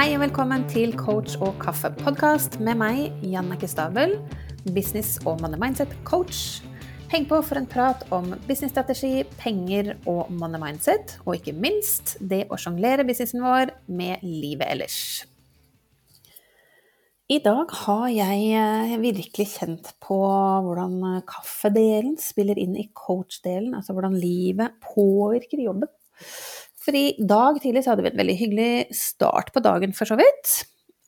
Hei og velkommen til Coach og kaffe-podkast med meg, Jannicke Stabel, business- og money mindset-coach. Heng på for en prat om businessstrategi, penger og money mindset, og ikke minst det å sjonglere businessen vår med livet ellers. I dag har jeg eh, virkelig kjent på hvordan kaffedelen spiller inn i coach-delen, altså hvordan livet påvirker jobben. For i dag tidlig så hadde vi en veldig hyggelig start på dagen, for så vidt.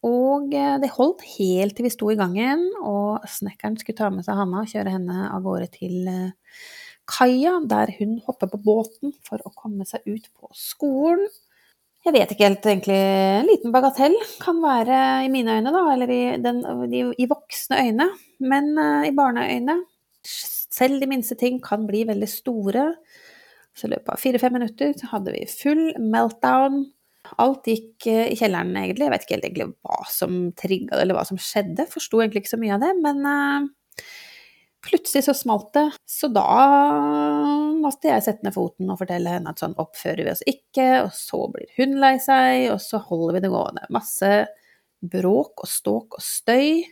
Og eh, det holdt helt til vi sto i gangen, og snekkeren skulle ta med seg Hanna og kjøre henne av gårde til eh, kaia, der hun hopper på båten for å komme seg ut på skolen. Jeg vet ikke helt, egentlig. En liten bagatell kan være i mine øyne, da, eller i, den, i, i voksne øyne. Men uh, i barneøyne, selv de minste ting kan bli veldig store. Så i løpet av fire-fem minutter så hadde vi full meltdown. Alt gikk eh, i kjelleren, egentlig. Jeg vet ikke helt egentlig hva som trigga det, eller hva som skjedde. Forsto egentlig ikke så mye av det, men uh, plutselig så smalt det. Så da måtte jeg sette ned foten og fortelle henne at sånn oppfører vi oss ikke, og så blir hun lei seg, og så holder vi det gående. Masse bråk og ståk og støy.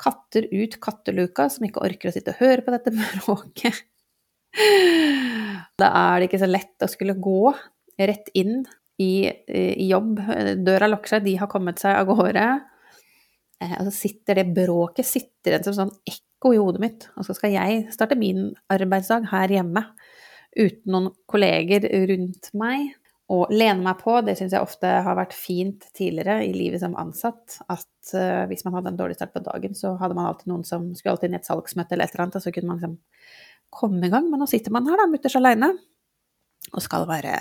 Katter ut katteluka som ikke orker å sitte og høre på dette bråket. Da er det ikke så lett å skulle gå rett inn i, i jobb. Døra lukker seg, de har kommet seg av gårde. Eh, og så sitter det bråket sitter igjen som sånn ekko i hodet mitt. Og så skal jeg starte min arbeidsdag her hjemme uten noen kolleger rundt meg. Og lene meg på, det syns jeg ofte har vært fint tidligere i livet som ansatt. At uh, hvis man hadde en dårlig start på dagen, så hadde man alltid noen som skulle alltid inn i et salgsmøte eller et eller annet, og så kunne man liksom komme i gang. Men nå sitter man her, da, mutters aleine, og skal være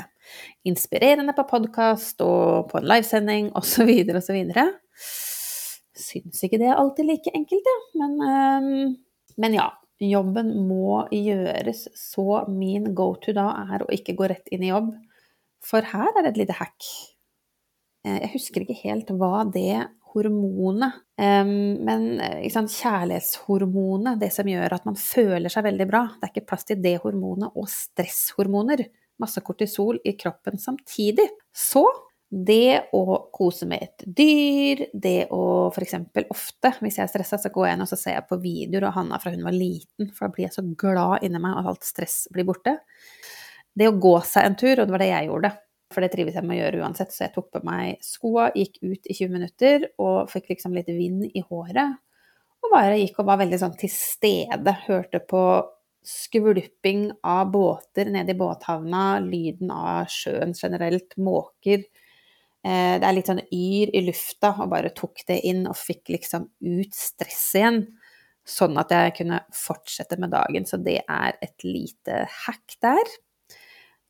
inspirerende på podkast og på en livesending osv. osv. Syns ikke det er alltid like enkelt, ja. Men, um, men ja. Jobben må gjøres, så min go to da er å ikke gå rett inn i jobb. For her er det et lite hack. Eh, jeg husker ikke helt hva det hormonet. Men kjærlighetshormonet, det som gjør at man føler seg veldig bra, det er ikke plass til det hormonet og stresshormoner. Masse kortisol i kroppen samtidig. Så det å kose med et dyr, det å f.eks. ofte, hvis jeg er stressa, så går jeg inn og så ser jeg på videoer av Hanna fra hun var liten, for da blir jeg så glad inni meg, at alt stress blir borte. Det å gå seg en tur, og det var det jeg gjorde, for det trives jeg med å gjøre uansett. Så jeg tok på meg skoa, gikk ut i 20 minutter og fikk liksom litt vind i håret. Og bare gikk og var veldig sånn til stede. Hørte på skvulping av båter nede i båthavna, lyden av sjøen generelt, måker. Eh, det er litt sånn yr i lufta, og bare tok det inn og fikk liksom ut stresset igjen. Sånn at jeg kunne fortsette med dagen. Så det er et lite hack der.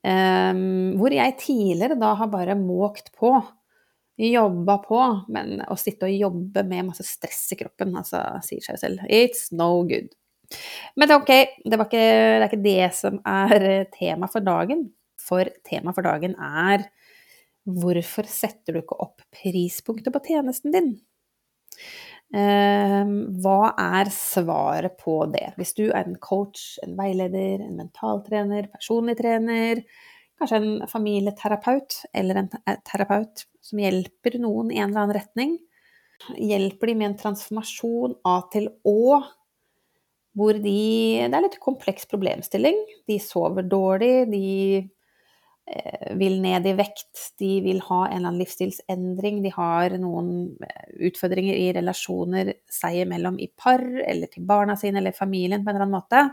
Um, hvor jeg tidligere da har bare måkt på, jobba på, men å sitte og jobbe med masse stress i kroppen, altså sier seg selv It's no good. Men det er ok, det, ikke, det er ikke det som er tema for dagen. For tema for dagen er hvorfor setter du ikke opp prispunktet på tjenesten din? Ehm, hva er svaret på det? Hvis du er en coach, en veileder, en mentaltrener, personlig trener, kanskje en familieterapeut eller en eh, terapeut som hjelper noen i en eller annen retning, hjelper de med en transformasjon A til Å, hvor de Det er litt kompleks problemstilling. De sover dårlig, de vil ned i vekt, de vil ha en eller annen livsstilsendring, de har noen eh, utfordringer i relasjoner seg imellom i par, eller til barna sine eller familien på en eller annen måte,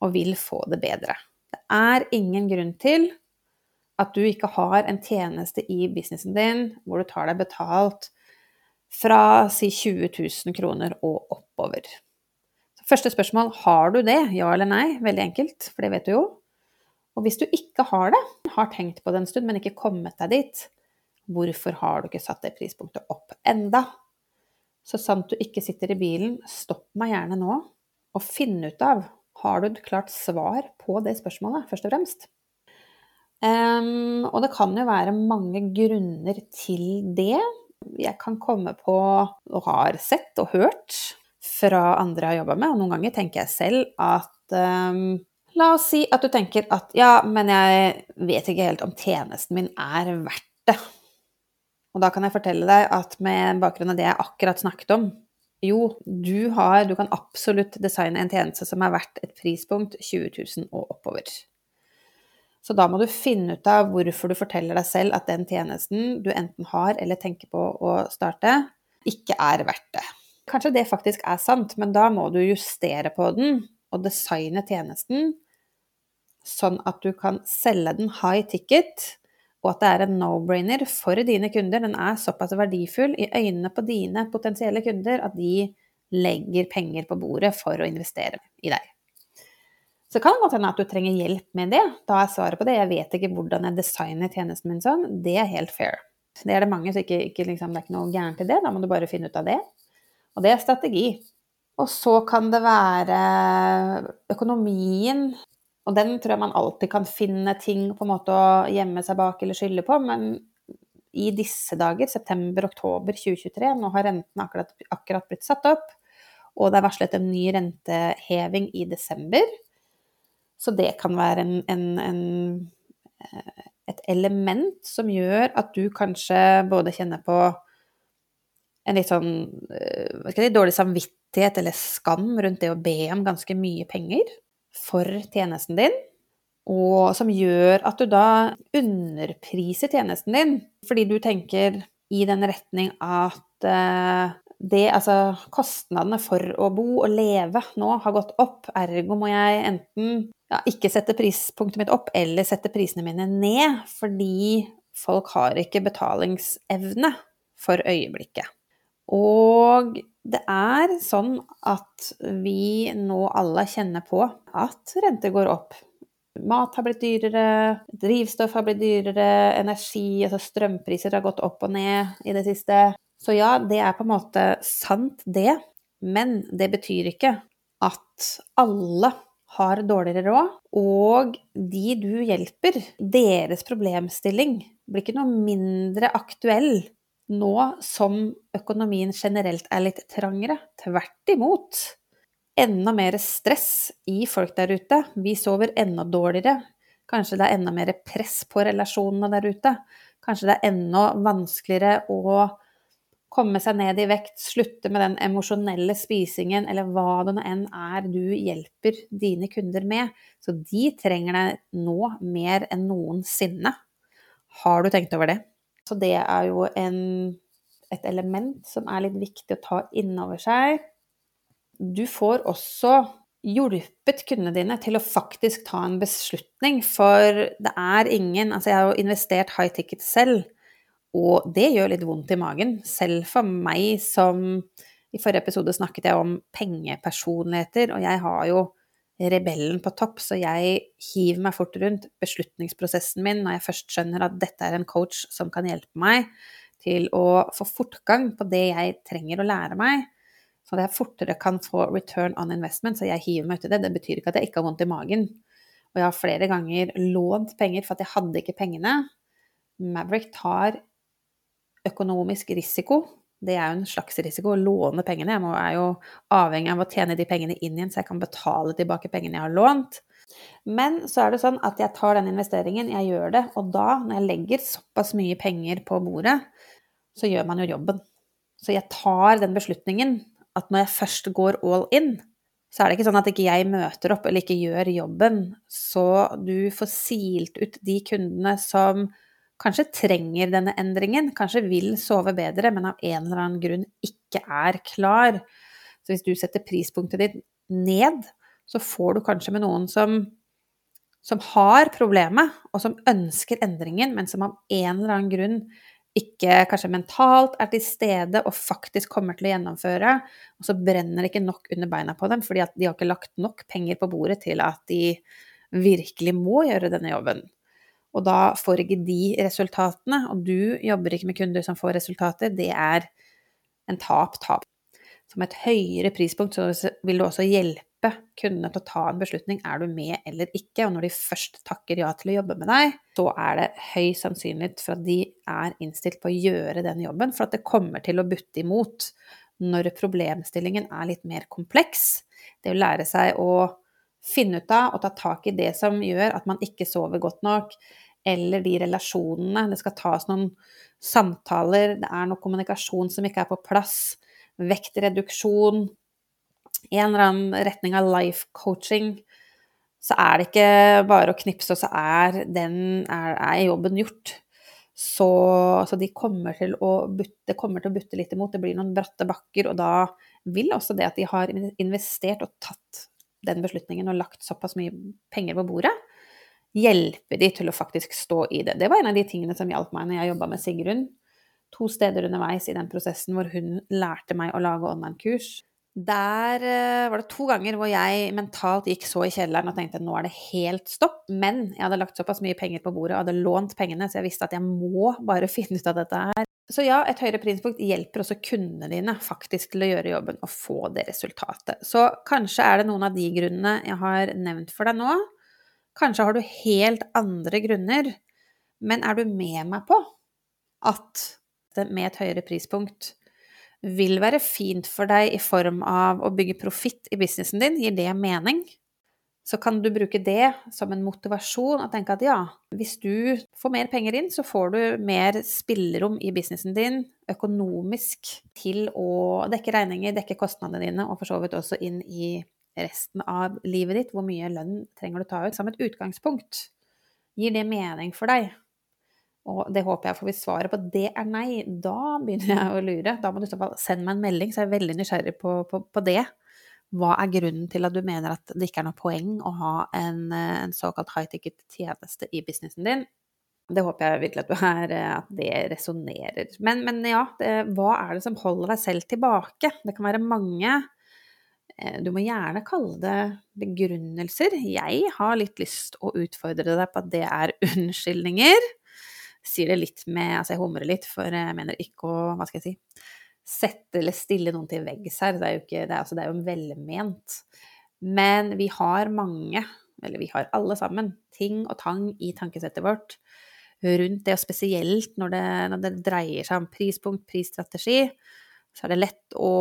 og vil få det bedre. Det er ingen grunn til at du ikke har en tjeneste i businessen din hvor du tar deg betalt fra si 20 000 kroner og oppover. Første spørsmål har du det, ja eller nei? Veldig enkelt, for det vet du jo. Og hvis du ikke har det, har tenkt på det en stund, men ikke kommet deg dit, hvorfor har du ikke satt det prispunktet opp enda? Så sant du ikke sitter i bilen, stopp meg gjerne nå og finn ut av har du et klart svar på det spørsmålet, først og fremst. Um, og det kan jo være mange grunner til det. Jeg kan komme på, og har sett og hørt fra andre jeg har jobba med, og noen ganger tenker jeg selv at um, La oss si at du tenker at ja, men jeg vet ikke helt om tjenesten min er verdt det. Og da kan jeg fortelle deg at med bakgrunn av det jeg akkurat snakket om, jo, du, har, du kan absolutt designe en tjeneste som er verdt et prispunkt 20 000 og oppover. Så da må du finne ut av hvorfor du forteller deg selv at den tjenesten du enten har eller tenker på å starte, ikke er verdt det. Kanskje det faktisk er sant, men da må du justere på den og designe tjenesten sånn at du kan selge den high ticket og at det er en no-brainer for dine kunder. Den er såpass verdifull i øynene på dine potensielle kunder at de legger penger på bordet for å investere i deg. Så kan det godt hende at du trenger hjelp med det. Da er svaret på det. Jeg vet ikke hvordan jeg designer tjenesten min sånn. Det er helt fair. Det er det mange, så ikke, ikke liksom, det er ikke noe gærent i det. Da må du bare finne ut av det. Og det er strategi. Og så kan det være økonomien og den tror jeg man alltid kan finne ting på en måte å gjemme seg bak eller skylde på, men i disse dager, september-oktober 2023, nå har rentene akkurat, akkurat, blitt satt opp, og det er varslet en ny renteheving i desember. Så det kan være en, en, en, eh, et element som gjør at du kanskje både kjenner på en litt sånn eh, hva skal jeg si, dårlig samvittighet eller skam rundt det å be om ganske mye penger for tjenesten din, og som gjør at du da underpriser tjenesten din, fordi du tenker i den retning at eh, det, altså kostnadene for å bo og leve nå har gått opp, ergo må jeg enten ja, ikke sette prispunktet mitt opp eller sette prisene mine ned, fordi folk har ikke betalingsevne for øyeblikket. Og det er sånn at vi nå alle kjenner på at renter går opp. Mat har blitt dyrere, drivstoff har blitt dyrere, energi, altså strømpriser har gått opp og ned i det siste. Så ja, det er på en måte sant, det. Men det betyr ikke at alle har dårligere råd, og de du hjelper, deres problemstilling blir ikke noe mindre aktuell nå som økonomien generelt er litt trangere. Tvert imot. Enda mer stress i folk der ute. Vi sover enda dårligere. Kanskje det er enda mer press på relasjonene der ute. Kanskje det er enda vanskeligere å komme seg ned i vekt, slutte med den emosjonelle spisingen, eller hva det nå enn er du hjelper dine kunder med. Så de trenger deg nå mer enn noensinne. Har du tenkt over det? Så det er jo en, et element som er litt viktig å ta innover seg. Du får også hjulpet kundene dine til å faktisk ta en beslutning, for det er ingen Altså, jeg har jo investert high ticket selv, og det gjør litt vondt i magen. Selv for meg som I forrige episode snakket jeg om pengepersonligheter, og jeg har jo rebellen på topp, så jeg hiver meg fort rundt beslutningsprosessen min når jeg først skjønner at dette er en coach som kan hjelpe meg til å få fortgang på det jeg trenger å lære meg, så at jeg fortere kan få return on investment, så jeg hiver meg ut i det. Det betyr ikke at jeg ikke har vondt i magen. Og jeg har flere ganger lånt penger for at jeg hadde ikke pengene. Maverick tar økonomisk risiko det er jo en slags risiko å låne pengene. Jeg er jo avhengig av å tjene de pengene inn igjen, så jeg kan betale tilbake pengene jeg har lånt. Men så er det sånn at jeg tar den investeringen, jeg gjør det, og da, når jeg legger såpass mye penger på bordet, så gjør man jo jobben. Så jeg tar den beslutningen at når jeg først går all in, så er det ikke sånn at ikke jeg møter opp eller ikke gjør jobben, så du får silt ut de kundene som kanskje trenger denne endringen, kanskje vil sove bedre, men av en eller annen grunn ikke er klar. Så hvis du setter prispunktet ditt ned, så får du kanskje med noen som, som har problemet, og som ønsker endringen, men som av en eller annen grunn ikke kanskje mentalt er til stede og faktisk kommer til å gjennomføre, og så brenner det ikke nok under beina på dem, fordi at de har ikke lagt nok penger på bordet til at de virkelig må gjøre denne jobben og da får ikke de resultatene, og du jobber ikke med kunder som får resultater, det er en tap-tap. Som et høyere prispunkt så vil du også hjelpe kundene til å ta en beslutning. Er du med eller ikke? Og når de først takker ja til å jobbe med deg, så er det høy sannsynlighet for at de er innstilt på å gjøre den jobben, for at det kommer til å butte imot når problemstillingen er litt mer kompleks. Det å lære seg å finne ut av og ta tak i det som gjør at man ikke sover godt nok, eller de relasjonene. Det skal tas noen samtaler, det er noe kommunikasjon som ikke er på plass. Vektreduksjon. En eller annen retning av life coaching. Så er det ikke bare å knipse, og så er, den, er, er jobben gjort. Så, så, de kommer til å butte, kommer til å butte litt imot. Det blir noen bratte bakker, og da vil også det at de har investert og tatt den beslutningen og lagt såpass mye penger på bordet, hjelpe de til å faktisk stå i det. Det var en av de tingene som hjalp meg når jeg jobba med Sigrun. To steder underveis i den prosessen hvor hun lærte meg å lage online-kurs. Der uh, var det to ganger hvor jeg mentalt gikk så i kjelleren og tenkte at nå er det helt stopp. Men jeg hadde lagt såpass mye penger på bordet og hadde lånt pengene, så jeg visste at jeg må bare finne ut av dette her. Så ja, et høyere prispunkt hjelper også kundene dine faktisk til å gjøre jobben og få det resultatet. Så kanskje er det noen av de grunnene jeg har nevnt for deg nå. Kanskje har du helt andre grunner, men er du med meg på at det med et høyere prispunkt vil være fint for deg i form av å bygge profitt i businessen din? Gir det mening? Så kan du bruke det som en motivasjon og tenke at ja, hvis du får mer penger inn, så får du mer spillerom i businessen din økonomisk til å dekke regninger, dekke kostnadene dine, og for så vidt også inn i resten av livet ditt, hvor mye lønn trenger du ta ut, som et utgangspunkt. Gir det mening for deg? Og det håper jeg, for hvis svaret på det er nei, da begynner jeg å lure. Da må du sende meg en melding, så jeg er veldig nysgjerrig på, på, på, det. Hva er grunnen til at du mener at det ikke er noe poeng å ha en, en såkalt high ticket tjeneste i businessen din? Det håper jeg virkelig at, du er, at det resonnerer. Men, men, ja, det, hva er det som holder deg selv tilbake? Det kan være mange Eh, du må gjerne kalle det begrunnelser. Jeg har litt lyst å utfordre deg på at det er unnskyldninger. Sier det litt med Altså, jeg humrer litt, for jeg mener ikke å Hva skal jeg si? Sette eller stille noen til veggs her. Det er jo, ikke, det er, altså, det er jo velment. Men vi har mange, eller vi har alle sammen, ting og tang i tankesettet vårt rundt det, og spesielt når det, når det dreier seg om prispunkt, prisstrategi, så er det lett å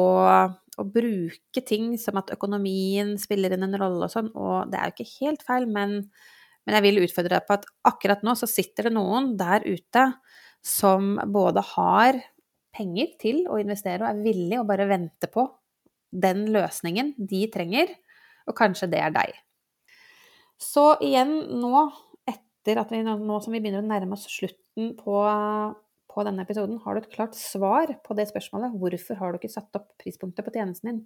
å bruke ting som at økonomien spiller inn en rolle og sånn, og det er jo ikke helt feil, men, men jeg vil utfordre deg på at akkurat nå så sitter det noen der ute som både har penger til å investere og er villig å bare vente på den løsningen de trenger, og kanskje det er deg. Så igjen nå, etter at vi nå som vi begynner å nærme oss slutten på på denne episoden, har du et klart svar på det spørsmålet. Hvorfor har du ikke satt opp prispunktet på tjenesten din?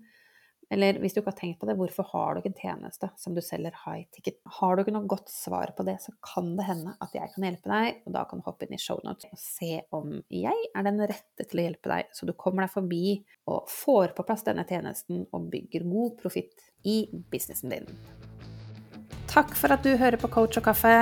Eller hvis du ikke har tenkt på det, hvorfor har du ikke en tjeneste som du selger high ticket? Har du ikke noe godt svar på det, så kan det hende at jeg kan hjelpe deg, og da kan du hoppe inn i shownotes og se om jeg er den rette til å hjelpe deg, så du kommer deg forbi og får på plass denne tjenesten og bygger god profitt i businessen din. Takk for at du hører på Coach og kaffe.